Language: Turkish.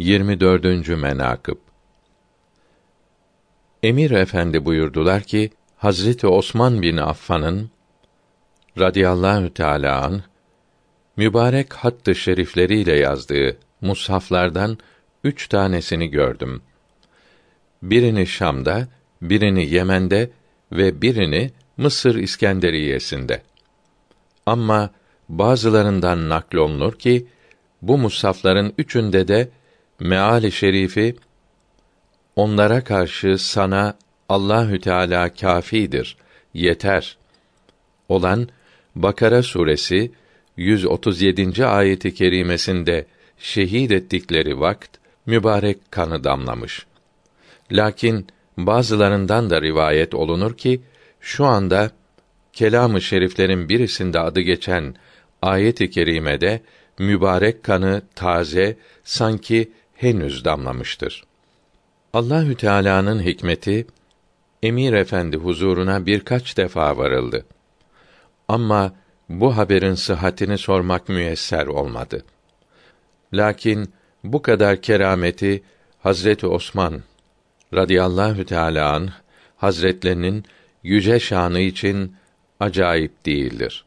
24. menakıb Emir Efendi buyurdular ki Hazreti Osman bin Affan'ın radıyallahu teala an mübarek hattı şerifleriyle yazdığı mushaflardan üç tanesini gördüm. Birini Şam'da, birini Yemen'de ve birini Mısır İskenderiyesinde. Ama bazılarından naklolunur ki bu mushafların üçünde de meali şerifi onlara karşı sana Allahü Teala kâfidir, yeter olan Bakara suresi 137. ayeti kerimesinde şehit ettikleri vakt mübarek kanı damlamış. Lakin bazılarından da rivayet olunur ki şu anda kelamı şeriflerin birisinde adı geçen ayet-i kerimede mübarek kanı taze sanki henüz damlamıştır. Allahü Teala'nın hikmeti Emir Efendi huzuruna birkaç defa varıldı. Ama bu haberin sıhhatini sormak müyesser olmadı. Lakin bu kadar kerameti Hazreti Osman radıyallahu teâlâ anh, hazretlerinin yüce şanı için acayip değildir.